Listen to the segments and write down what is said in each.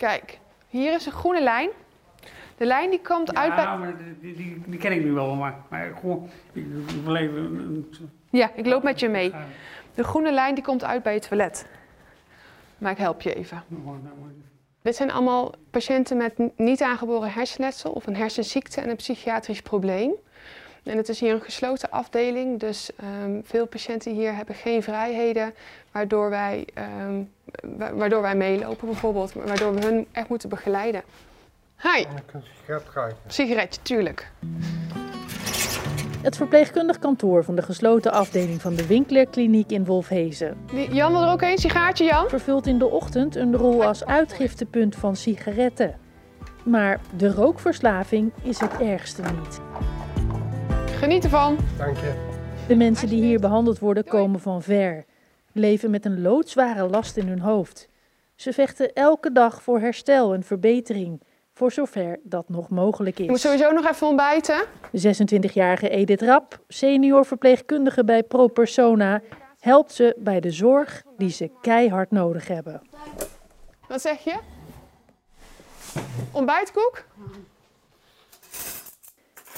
Kijk, hier is een groene lijn. De lijn die komt uit bij... Ja, maar die, die, die ken ik nu wel, maar, maar gewoon, ik, wil even... Ja, ik loop met je mee. De groene lijn die komt uit bij het toilet. Maar ik help je even. Dit zijn allemaal patiënten met niet aangeboren hersenletsel of een hersenziekte en een psychiatrisch probleem. En het is hier een gesloten afdeling, dus ehm, veel patiënten hier hebben geen vrijheden, waardoor wij, ehm, wa- waardoor wij meelopen bijvoorbeeld, waardoor we hun echt moeten begeleiden. Hi, een sigaret ruiken? sigaretje, tuurlijk. Het verpleegkundig kantoor van de gesloten afdeling van de Winklerkliniek in Wolfhezen Jan wil er ook een sigaartje, Jan? vervult in de ochtend een rol als uitgiftepunt van sigaretten. Maar de rookverslaving is het ergste niet. Geniet ervan. Dank je. De mensen die hier behandeld worden komen van ver, leven met een loodzware last in hun hoofd. Ze vechten elke dag voor herstel en verbetering, voor zover dat nog mogelijk Je moet is. sowieso nog even ontbijten. De 26-jarige Edith Rap, senior verpleegkundige bij ProPersona, helpt ze bij de zorg die ze keihard nodig hebben. Wat zeg je? Ontbijtkoek?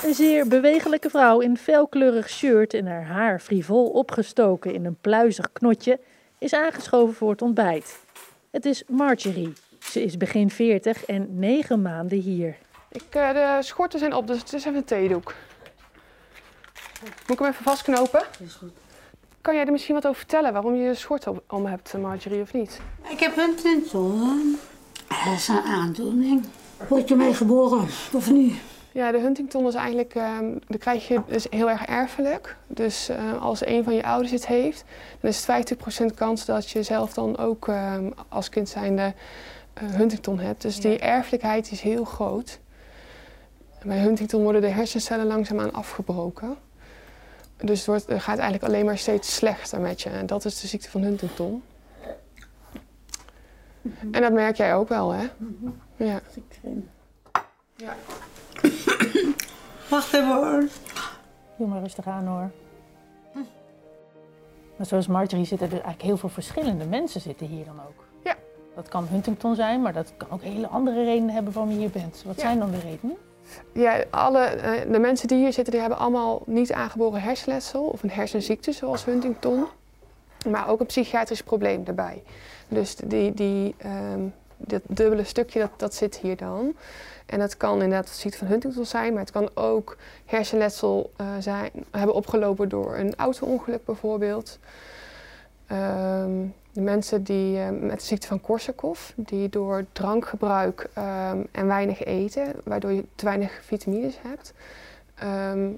Een zeer bewegelijke vrouw in felkleurig shirt en haar haar frivol opgestoken in een pluizig knotje is aangeschoven voor het ontbijt. Het is Marjorie. Ze is begin 40 en 9 maanden hier. Ik, eh, de schorten zijn op, dus het is even een theedoek. Moet ik hem even vastknopen? Is goed. Kan jij er misschien wat over vertellen waarom je je schort om hebt, Marjorie, of niet? Ik heb een tintel. Dat is een aandoening. Word je mee geboren of niet? Ja, de Huntington is eigenlijk, dat krijg je is heel erg erfelijk. Dus eh, als een van je ouders het heeft, dan is het 50% kans dat je zelf dan ook ehm, als kind zijnde eh, Huntington hebt. Dus die erfelijkheid is heel groot. En bij Huntington worden de hersencellen langzaamaan afgebroken. Dus het, wordt, het gaat eigenlijk alleen maar steeds slechter met je. En dat is de ziekte van Huntington. En dat merk jij ook wel, hè? Ja. ja. Wacht even hoor. Doe maar rustig aan hoor. Maar zoals Marjorie zitten er eigenlijk heel veel verschillende mensen zitten hier dan ook. Ja. Dat kan Huntington zijn, maar dat kan ook hele andere redenen hebben waarom je hier bent. Wat Ja. zijn dan de redenen? Ja, alle, eh, de mensen die hier zitten, die hebben allemaal niet aangeboren hersenletsel of een hersenziekte zoals Huntington. Maar ook een psychiatrisch probleem erbij. Dus die, die, ehm, dat dubbele stukje, dat, dat zit hier dan. En dat kan inderdaad de ziekte van Huntington zijn, maar het kan ook hersenletsel eh, zijn, hebben opgelopen door een auto-ongeluk bijvoorbeeld. Ehm, de mensen die eh, met de ziekte van Korsakoff, die door drankgebruik ehm, en weinig eten, waardoor je te weinig vitamines hebt, ehm,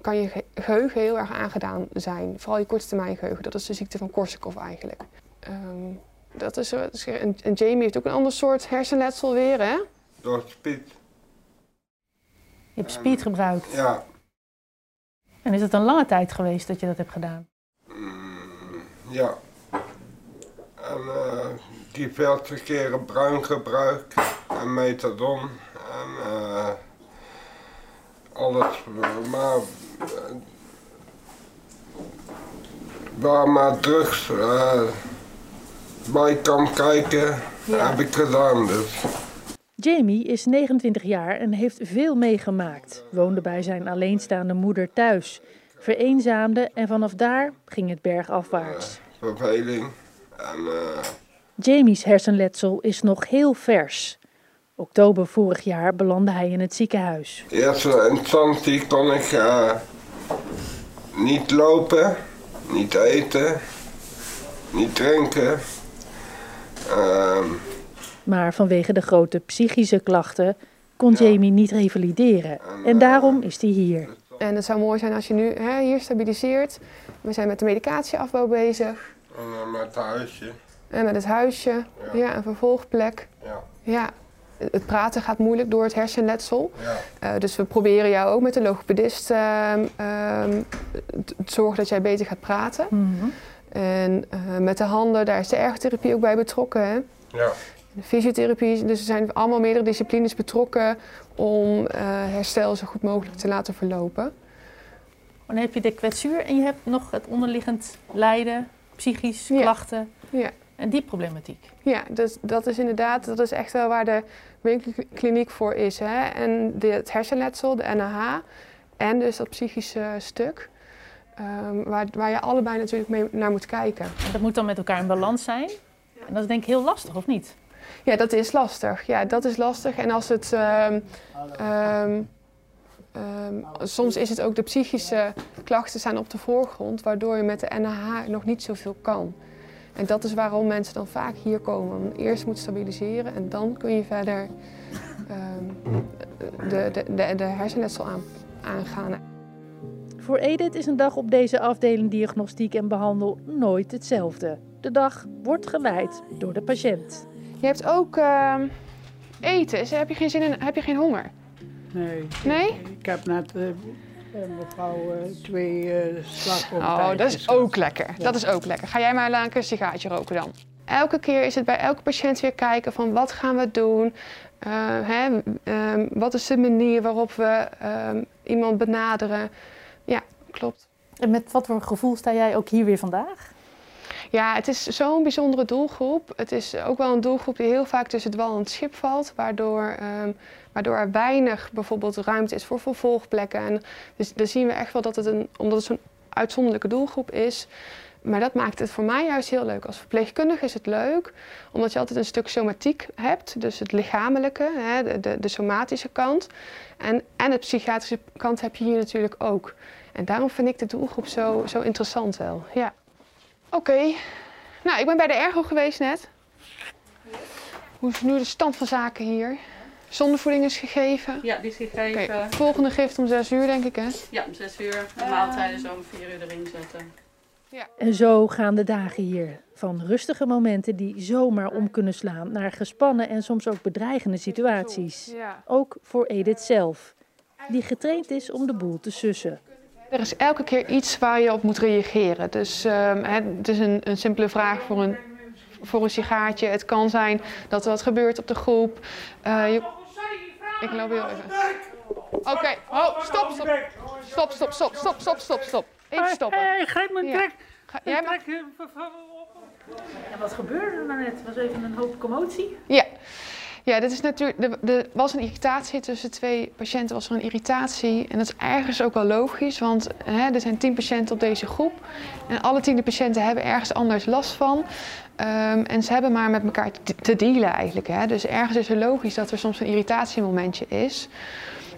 kan je ge- geheugen heel erg aangedaan zijn. Vooral je korttermijngeheugen, dat is de ziekte van Korsakoff eigenlijk. Dat is, dat is- en, en Jamie heeft ook een ander soort hersenletsel weer, hè? Door speed. Je hebt speed gebruikt. Ja. En is het een lange tijd geweest dat je dat hebt gedaan? Mm, ja. En eh diverse keren bruin gebruikt. En methadon. En eh alles. Maar eh, waar maar drugs eh, bij kan kijken, heb ik gedaan. Dus. Jamie is 29 jaar en heeft veel meegemaakt. Woonde bij zijn alleenstaande moeder thuis. Vereenzaamde en vanaf daar ging het bergafwaarts. verveling. En eh, Jamie's hersenletsel is nog heel vers. Oktober vorig jaar belandde hij in het ziekenhuis. in eerste instantie kon ik eh, niet lopen, niet eten, niet drinken. Ehm, Maar vanwege de grote psychische klachten kon Jamie niet revalideren. En daarom is hij hier. En het zou mooi zijn als je nu hè, hier stabiliseert. We zijn met de medicatieafbouw bezig. en eh, met het huisje. En met het huisje. Ja, een vervolgplek. Ja, Ja, het praten gaat moeilijk door het hersenletsel. ja. Eh, dus we proberen jou ook met de logopedist ehm, ehm, te te zorgen dat jij beter gaat praten. En eh, met de handen, daar is de ergotherapie ook bij betrokken. Hè? ja. De fysiotherapie, dus er zijn allemaal meerdere disciplines betrokken om eh, herstel zo goed mogelijk te laten verlopen. Dan heb je de kwetsuur en je hebt nog het onderliggend lijden, psychisch, Ja. klachten. Ja. En die problematiek. Ja, dus dat is inderdaad, dat is echt wel waar de winkelkliniek voor is. Hè? En de, het hersenletsel, de NAH, en dus dat psychische stuk. Ehm, waar, waar je allebei natuurlijk mee naar moet kijken. En dat moet dan met elkaar in balans zijn. En dat is denk ik heel lastig, of niet? Ja, dat is lastig. Ja, dat is lastig. En als het. ehm, ehm, ehm, soms is het ook de psychische klachten staan op de voorgrond, waardoor je met de NAH nog niet zoveel kan. En dat is waarom mensen dan vaak hier komen. Want eerst moet stabiliseren en dan kun je verder ehm, de, de, de, de hersenletsel aan, aangaan. Voor Edith is een dag op deze afdeling diagnostiek en behandel nooit hetzelfde. De dag wordt geleid door de patiënt. Je hebt ook ehm, eten. Heb je geen zin in? Heb je geen honger? Nee. Nee? Ik heb net eh, eh, mevrouw eh, twee slagroomtaartjes Oh, dat is ook lekker. Dat is ook lekker. Ga jij maar een sigaartje roken dan. Elke keer is het bij elke patiënt weer kijken van wat gaan we doen? Eh, hè, ehm, wat is de manier waarop we ehm, iemand benaderen? Klopt. En met wat voor gevoel sta jij ook hier weer vandaag? Ja, het is zo'n bijzondere doelgroep. Het is ook wel een doelgroep die heel vaak tussen het wal en het schip valt, waardoor, ehm, waardoor er weinig bijvoorbeeld ruimte is voor vervolgplekken. En dus dan zien we echt wel dat het een, omdat het zo'n uitzonderlijke doelgroep is. Maar dat maakt het voor mij juist heel leuk. Als verpleegkundige is het leuk, omdat je altijd een stuk somatiek hebt. Dus het lichamelijke, hè, de, de, de somatische kant. En, en de psychiatrische kant heb je hier natuurlijk ook. En daarom vind ik de doelgroep zo, zo interessant wel. Ja. Oké, nou ik ben bij de ergo geweest net. Hoe is nu de stand van zaken hier? Zondevoeding is gegeven. Ja, die is Oké, gegeven. volgende gift om 6 uur denk ik hè? Ja, om 6 uur. De maaltijden zo om 4 uur erin zetten. En zo gaan de dagen hier. Van rustige momenten die zomaar om kunnen slaan naar gespannen en soms ook bedreigende situaties. Ja. Ook voor Edith zelf, die getraind is om de boel te sussen. Er is elke keer iets waar je op moet reageren. Dus ehm, hè, het is een, een simpele vraag voor een, voor een sigaartje. Het kan zijn dat er wat gebeurt op de groep. Eh, je- Ik loop heel even. Oké, oh, stop, stop. Stop, stop, stop, stop, stop, stop, stop. Even stoppen. Hé, hey, grijp mijn trek. Ga- jij mag... Trek, eh. En wat gebeurde er nou net? Was even een hoop commotie. Ja. Ja, dit is natuurlijk, er, was een irritatie tussen twee patiënten, was er een irritatie. En dat is ergens ook wel logisch, want hè, er zijn tien patiënten op deze groep. En alle tien de patiënten hebben ergens anders last van. Ehm, en ze hebben maar met elkaar te, dealen eigenlijk. Hè. Dus ergens is het logisch dat er soms een irritatiemomentje is.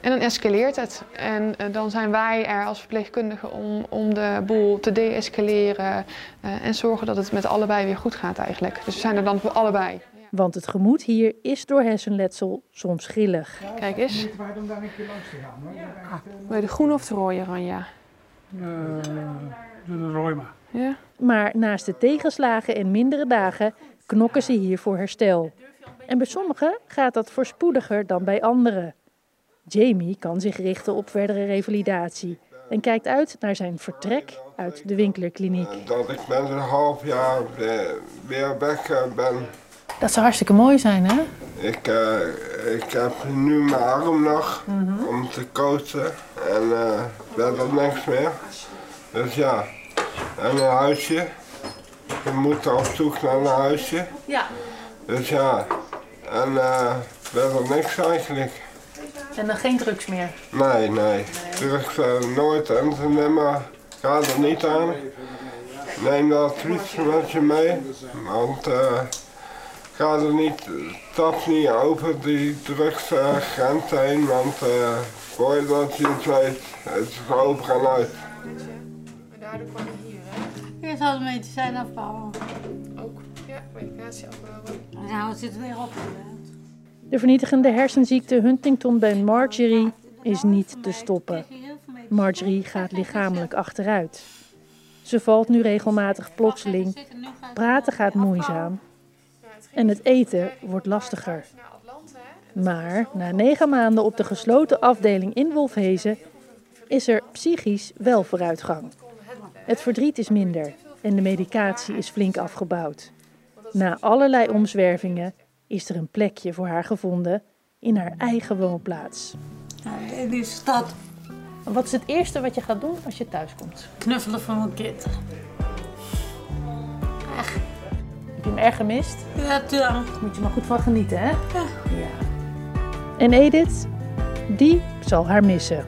En dan escaleert het. En eh, dan zijn wij er als verpleegkundigen om, om de boel te deescaleren. eh, en zorgen dat het met allebei weer goed gaat eigenlijk. Dus we zijn er dan voor allebei. Want het gemoed hier is door hersenletsel soms grillig. Kijk eens. Wil je de groene of de rode Ranja? Eh, de rooi maar. Ja? Maar naast de tegenslagen en mindere dagen knokken ze hier voor herstel. En bij sommigen gaat dat voorspoediger dan bij anderen. Jamie kan zich richten op verdere revalidatie en kijkt uit naar zijn vertrek uit de Winklerkliniek. Dat ik met een half jaar weer, weg eh, ben. Dat zou hartstikke mooi zijn, hè? Ik, eh, ik heb nu mijn arm nog om te coachen en eh verder niks meer. Dus ja, en een huisje. We moeten op zoek naar een huisje. Ja. Dus ja, en eh verder niks eigenlijk. En dan geen drugs meer. Nee, nee. Drugs eh, nooit en te nemen. Ga er niet aan. Neem dat advies met je mee. Want eh ga er niet, stap niet over die drugsgrens heen. Want eh voor je dat je het weet, het is over en uit. Eerst hadden we medicijn afbouwen. Ook. Ja, medicatie afbouwen. Nou, het zit weer op. De vernietigende hersenziekte Huntington bij Marjorie is niet te stoppen. Marjorie gaat lichamelijk achteruit. Ze valt nu regelmatig plotseling. Praten gaat moeizaam. En het eten wordt lastiger. Maar na negen maanden op de gesloten afdeling in Wolfhezen is er psychisch wel vooruitgang. Het verdriet is minder en de medicatie is flink afgebouwd. Na allerlei omzwervingen is er een plekje voor haar gevonden in haar eigen woonplaats. In die stad Wat is het eerste wat je gaat doen als je thuis komt? knuffelen van mijn kind. Erg gemist? Ja, tuurlijk. Moet je maar goed van genieten, hè? Ja. En Edith, die zal haar missen.